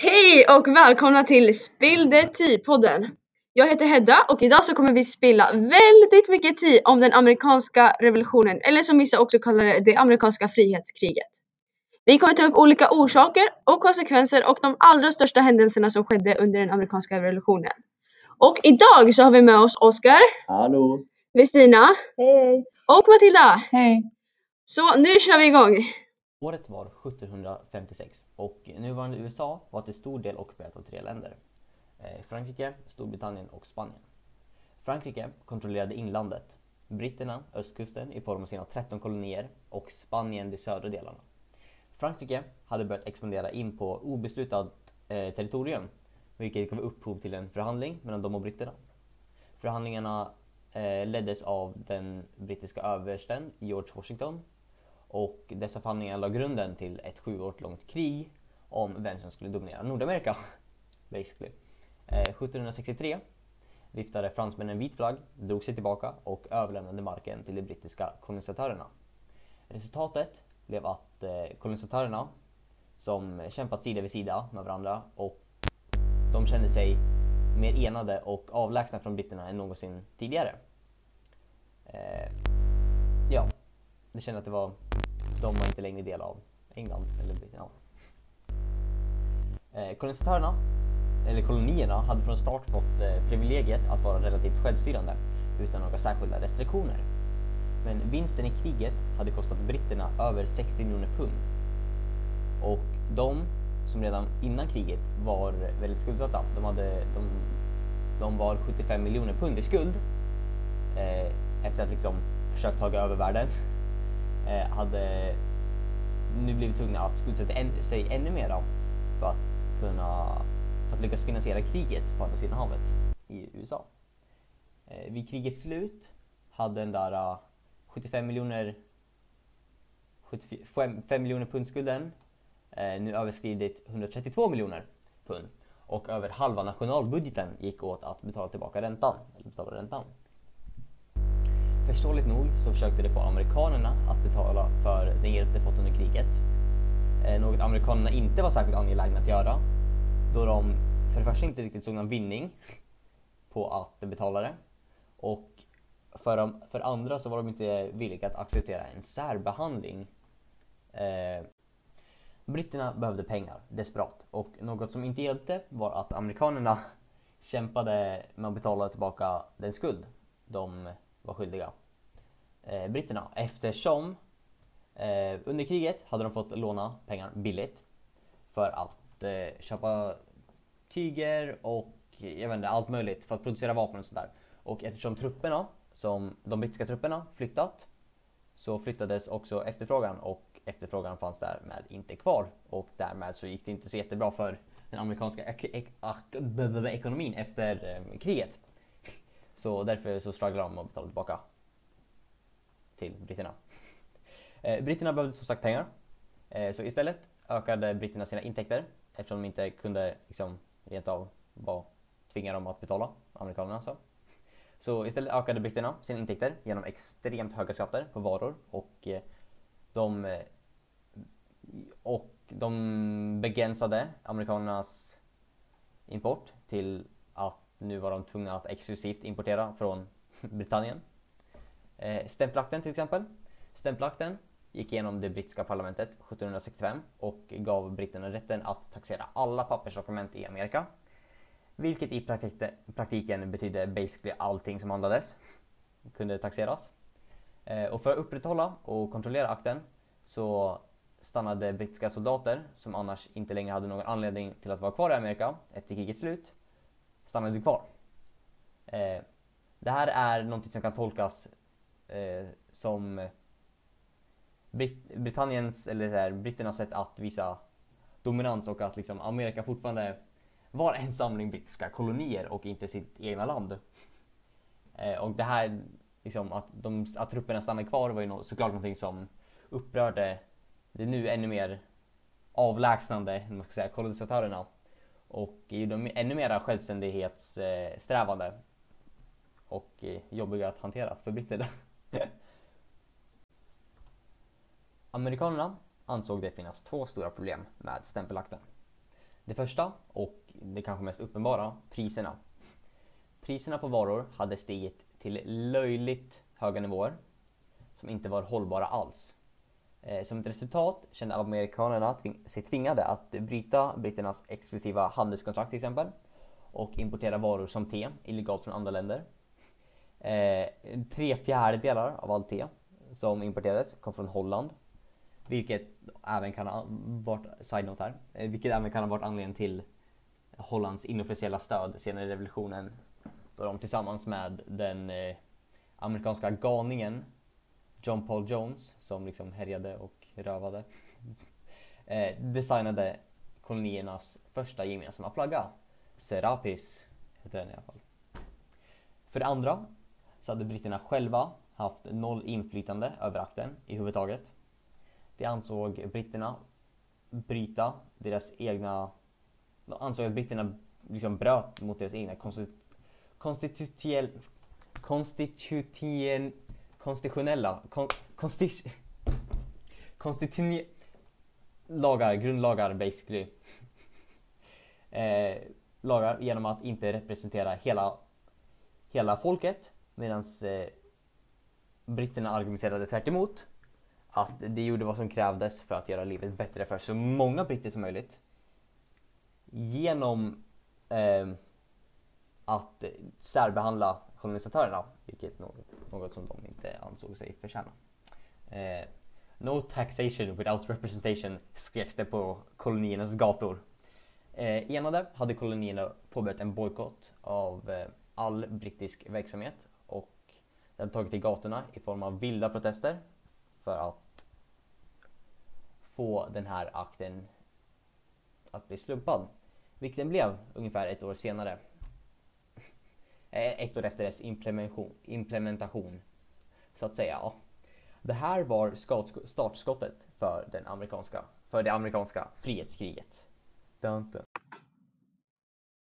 Hej och välkomna till Spill the Tea-podden. Jag heter Hedda och idag så kommer vi spilla väldigt mycket tea om den amerikanska revolutionen eller som vissa också kallar det, det amerikanska frihetskriget. Vi kommer ta upp olika orsaker och konsekvenser och de allra största händelserna som skedde under den amerikanska revolutionen. Och idag så har vi med oss Oskar, Hallå! Vestina Hej! och Matilda. Hej! Så nu kör vi igång. Året var 1756 och nuvarande USA var till stor del ockuperat av tre länder. Eh, Frankrike, Storbritannien och Spanien. Frankrike kontrollerade inlandet, britterna östkusten i form av sina 13 kolonier och Spanien de södra delarna. Frankrike hade börjat expandera in på obeslutat eh, territorium vilket gav upphov till en förhandling mellan dem och britterna. Förhandlingarna eh, leddes av den brittiska översten George Washington och dessa förhandlingar la grunden till ett sju år långt krig om vem som skulle dominera Nordamerika. Basically. Eh, 1763 viftade fransmännen en vit flagg, drog sig tillbaka och överlämnade marken till de brittiska kolonisatörerna. Resultatet blev att eh, kolonisatörerna, som kämpat sida vid sida med varandra och de kände sig mer enade och avlägsna från britterna än någonsin tidigare. Eh, ja, de kände att det var, de var inte längre del av England. Eller, ja. eh, kolonisatörerna, eller kolonierna, hade från start fått eh, privilegiet att vara relativt självstyrande utan några särskilda restriktioner. Men vinsten i kriget hade kostat britterna över 60 miljoner pund. Och de som redan innan kriget var väldigt skuldsatta, de, hade, de, de var 75 miljoner pund i skuld eh, efter att liksom försökt ta över världen eh, hade nu blivit tvungna att skuldsätta en, sig ännu mer för att kunna för att lyckas finansiera kriget på andra sidan havet i USA. Eh, vid krigets slut hade den där eh, uh, 75 miljoner 75 miljoner pundskulden eh, nu överskridit 132 miljoner pund och över halva nationalbudgeten gick åt att betala tillbaka räntan. Eller betala räntan. Förståeligt nog så försökte de få amerikanerna att betala för den hjälp de fått under kriget. Eh, något amerikanerna inte var särskilt angelägna att göra då de för det första inte riktigt såg någon vinning på att betala det och för, de, för andra så var de inte villiga att acceptera en särbehandling. Eh, britterna behövde pengar desperat och något som inte hjälpte var att amerikanerna kämpade med att betala tillbaka den skuld de var skyldiga eh, britterna eftersom eh, under kriget hade de fått låna pengar billigt för att eh, köpa tyger och jag vet inte, allt möjligt för att producera vapen och sådär. Och eftersom trupperna, som de brittiska trupperna flyttat så flyttades också efterfrågan och efterfrågan fanns därmed inte kvar och därmed så gick det inte så jättebra för den amerikanska ek ek ek ekonomin efter eh, kriget. Så därför så strugglade de att betala tillbaka till britterna. Eh, britterna behövde som sagt pengar. Eh, så istället ökade britterna sina intäkter eftersom de inte kunde liksom, rent av bara tvinga dem att betala, amerikanerna alltså. Så istället ökade britterna sina intäkter genom extremt höga skatter på varor och eh, de, och de begränsade amerikanernas import till nu var de tvungna att exklusivt importera från Britannien. Eh, stämpelakten till exempel. Stämpelakten gick igenom det brittiska parlamentet 1765 och gav britterna rätten att taxera alla pappersdokument i Amerika. Vilket i praktiken betydde basically allting som handlades kunde taxeras. Eh, och för att upprätthålla och kontrollera akten så stannade brittiska soldater som annars inte längre hade någon anledning till att vara kvar i Amerika efter krigets slut stannade kvar. Eh, det här är någonting som kan tolkas eh, som Brit Britanniens, eller så här, britternas sätt att visa dominans och att liksom Amerika fortfarande var en samling brittiska kolonier och inte sitt egna land. Eh, och det här, liksom, att, de, att trupperna stannade kvar var ju no såklart någonting som upprörde det nu ännu mer avlägsnande man ska säga, kolonisatörerna och gjorde dem ännu mer självständighetssträvande och eh, jobbiga att hantera för britterna. Amerikanerna ansåg det finnas två stora problem med stämpelakten. Det första, och det kanske mest uppenbara, priserna. Priserna på varor hade stigit till löjligt höga nivåer som inte var hållbara alls. Eh, som ett resultat kände amerikanerna sig tvingade att bryta britternas exklusiva handelskontrakt till exempel och importera varor som te illegalt från andra länder. Eh, tre fjärdedelar av allt te som importerades kom från Holland. Vilket även kan ha varit, side note här, eh, vilket även kan ha varit anledningen till Hollands inofficiella stöd senare i revolutionen. Då de tillsammans med den eh, amerikanska galningen John Paul Jones som liksom härjade och rövade eh, designade koloniernas första gemensamma flagga. Serapis heter den i alla fall. För det andra så hade britterna själva haft noll inflytande över akten i huvudtaget. Det ansåg britterna bryta deras egna... De ansåg att britterna liksom bröt mot deras egna konstitutionella konstitution, konstitutionella kon, konsti, konstitution, lagar, grundlagar basically. Eh, lagar genom att inte representera hela, hela folket medan eh, britterna argumenterade tvärt emot att det gjorde vad som krävdes för att göra livet bättre för så många britter som möjligt genom eh, att särbehandla kolonisatörerna, vilket något, något som de inte ansåg sig förtjäna. Eh, no taxation without representation skreks det på koloniernas gator. Eh, enade hade kolonierna påbörjat en bojkott av eh, all brittisk verksamhet och det hade tagit till gatorna i form av vilda protester för att få den här akten att bli slumpad. Vilket den blev ungefär ett år senare. Eh, ett år efter dess implementation så att säga. Det här var startskottet för, den amerikanska, för det amerikanska frihetskriget. Dun, dun.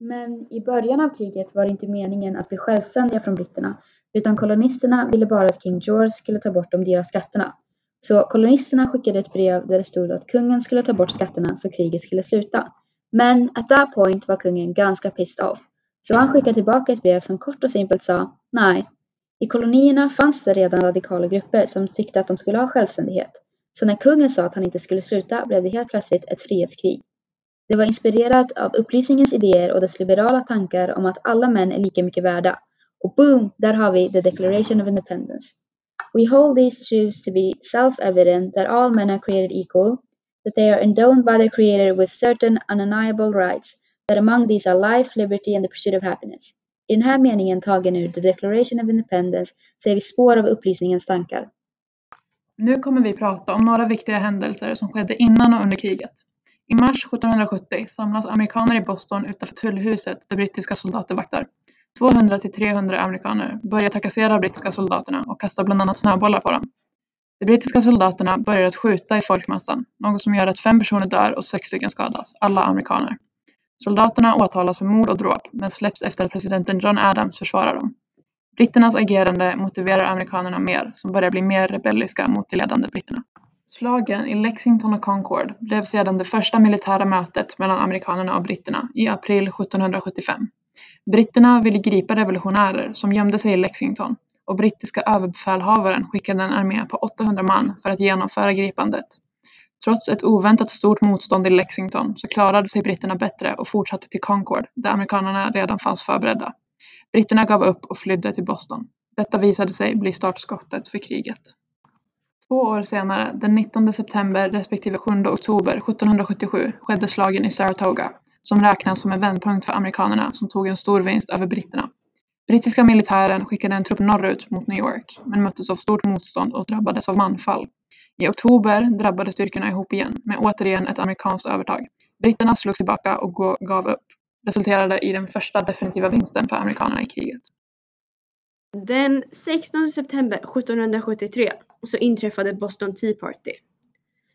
Men i början av kriget var det inte meningen att bli självständiga från britterna utan kolonisterna ville bara att King George skulle ta bort de dyra skatterna. Så kolonisterna skickade ett brev där det stod att kungen skulle ta bort skatterna så kriget skulle sluta. Men at that point var kungen ganska pissed off. Så han skickade tillbaka ett brev som kort och simpelt sa nej. I kolonierna fanns det redan radikala grupper som tyckte att de skulle ha självständighet. Så när kungen sa att han inte skulle sluta blev det helt plötsligt ett frihetskrig. Det var inspirerat av upplysningens idéer och dess liberala tankar om att alla män är lika mycket värda. Och boom, där har vi the Declaration of Independence. We hold these truths to be self-evident that all men are created equal, that they are endowed by their creator with certain undeniable rights, that among these are life, liberty and the pursuit of happiness. I den här meningen tagen ur The Declaration of Independence ser vi spår av upplysningens tankar. Nu kommer vi prata om några viktiga händelser som skedde innan och under kriget. I mars 1770 samlas amerikaner i Boston utanför tullhuset där brittiska soldater vaktar. 200 till 300 amerikaner börjar trakassera brittiska soldaterna och kastar bland annat snöbollar på dem. De brittiska soldaterna börjar att skjuta i folkmassan, något som gör att fem personer dör och sex stycken skadas, alla amerikaner. Soldaterna åtalas för mord och dråp, men släpps efter att presidenten John Adams försvarar dem. Britternas agerande motiverar amerikanerna mer, som börjar bli mer rebelliska mot de ledande britterna. Slagen i Lexington och Concord blev sedan det första militära mötet mellan amerikanerna och britterna i april 1775. Britterna ville gripa revolutionärer som gömde sig i Lexington och brittiska överbefälhavaren skickade en armé på 800 man för att genomföra gripandet. Trots ett oväntat stort motstånd i Lexington så klarade sig britterna bättre och fortsatte till Concord där amerikanerna redan fanns förberedda. Britterna gav upp och flydde till Boston. Detta visade sig bli startskottet för kriget. Två år senare, den 19 september respektive 7 oktober 1777, skedde slagen i Saratoga, som räknas som en vändpunkt för amerikanerna som tog en stor vinst över britterna. Brittiska militären skickade en trupp norrut mot New York, men möttes av stort motstånd och drabbades av manfall. I oktober drabbade styrkorna ihop igen, med återigen ett amerikanskt övertag. Britterna slogs tillbaka och gav upp, resulterade i den första definitiva vinsten för amerikanerna i kriget. Den 16 september 1773 så inträffade Boston Tea Party.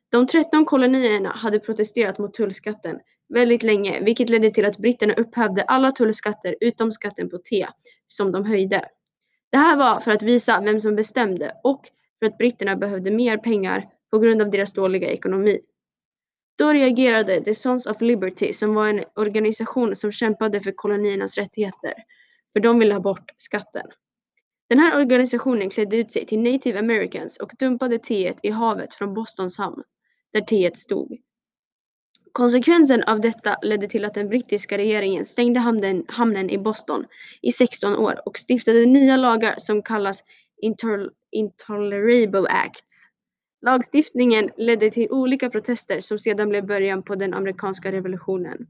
De 13 kolonierna hade protesterat mot tullskatten väldigt länge, vilket ledde till att britterna upphävde alla tullskatter utom skatten på te, som de höjde. Det här var för att visa vem som bestämde och för att britterna behövde mer pengar på grund av deras dåliga ekonomi. Då reagerade The Sons of Liberty som var en organisation som kämpade för koloniernas rättigheter, för de ville ha bort skatten. Den här organisationen klädde ut sig till native americans och dumpade teet i havet från Bostons hamn, där teet stod. Konsekvensen av detta ledde till att den brittiska regeringen stängde hamnen, hamnen i Boston i 16 år och stiftade nya lagar som kallas Inter Intolerable Acts. Lagstiftningen ledde till olika protester som sedan blev början på den amerikanska revolutionen.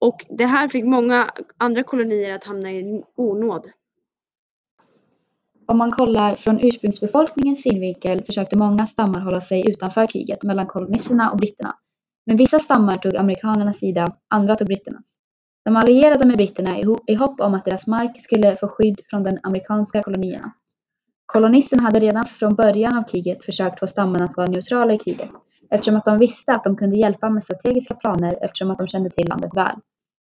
Och det här fick många andra kolonier att hamna i onåd. Om man kollar från ursprungsbefolkningens synvinkel försökte många stammar hålla sig utanför kriget mellan kolonisterna och britterna. Men vissa stammar tog amerikanernas sida, andra tog britternas. De allierade med britterna i hopp om att deras mark skulle få skydd från de amerikanska kolonierna. Kolonisterna hade redan från början av kriget försökt få stammarna att vara neutrala i kriget eftersom att de visste att de kunde hjälpa med strategiska planer eftersom att de kände till landet väl.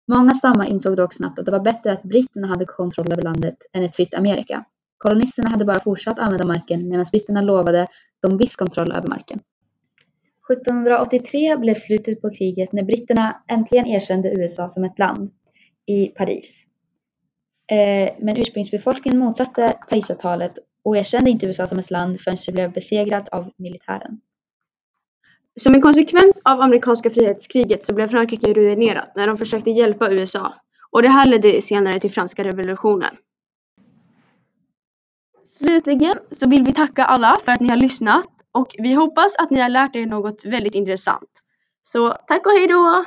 Många stammar insåg dock snabbt att det var bättre att britterna hade kontroll över landet än ett fritt Amerika. Kolonisterna hade bara fortsatt använda marken medan britterna lovade dem viss kontroll över marken. 1783 blev slutet på kriget när britterna äntligen erkände USA som ett land i Paris. Eh, men ursprungsbefolkningen motsatte Parisavtalet och erkände inte USA som ett land förrän det blev besegrat av militären. Som en konsekvens av amerikanska frihetskriget så blev Frankrike ruinerat när de försökte hjälpa USA. Och det här ledde senare till franska revolutionen. Slutligen så vill vi tacka alla för att ni har lyssnat och vi hoppas att ni har lärt er något väldigt intressant. Så tack och hej då!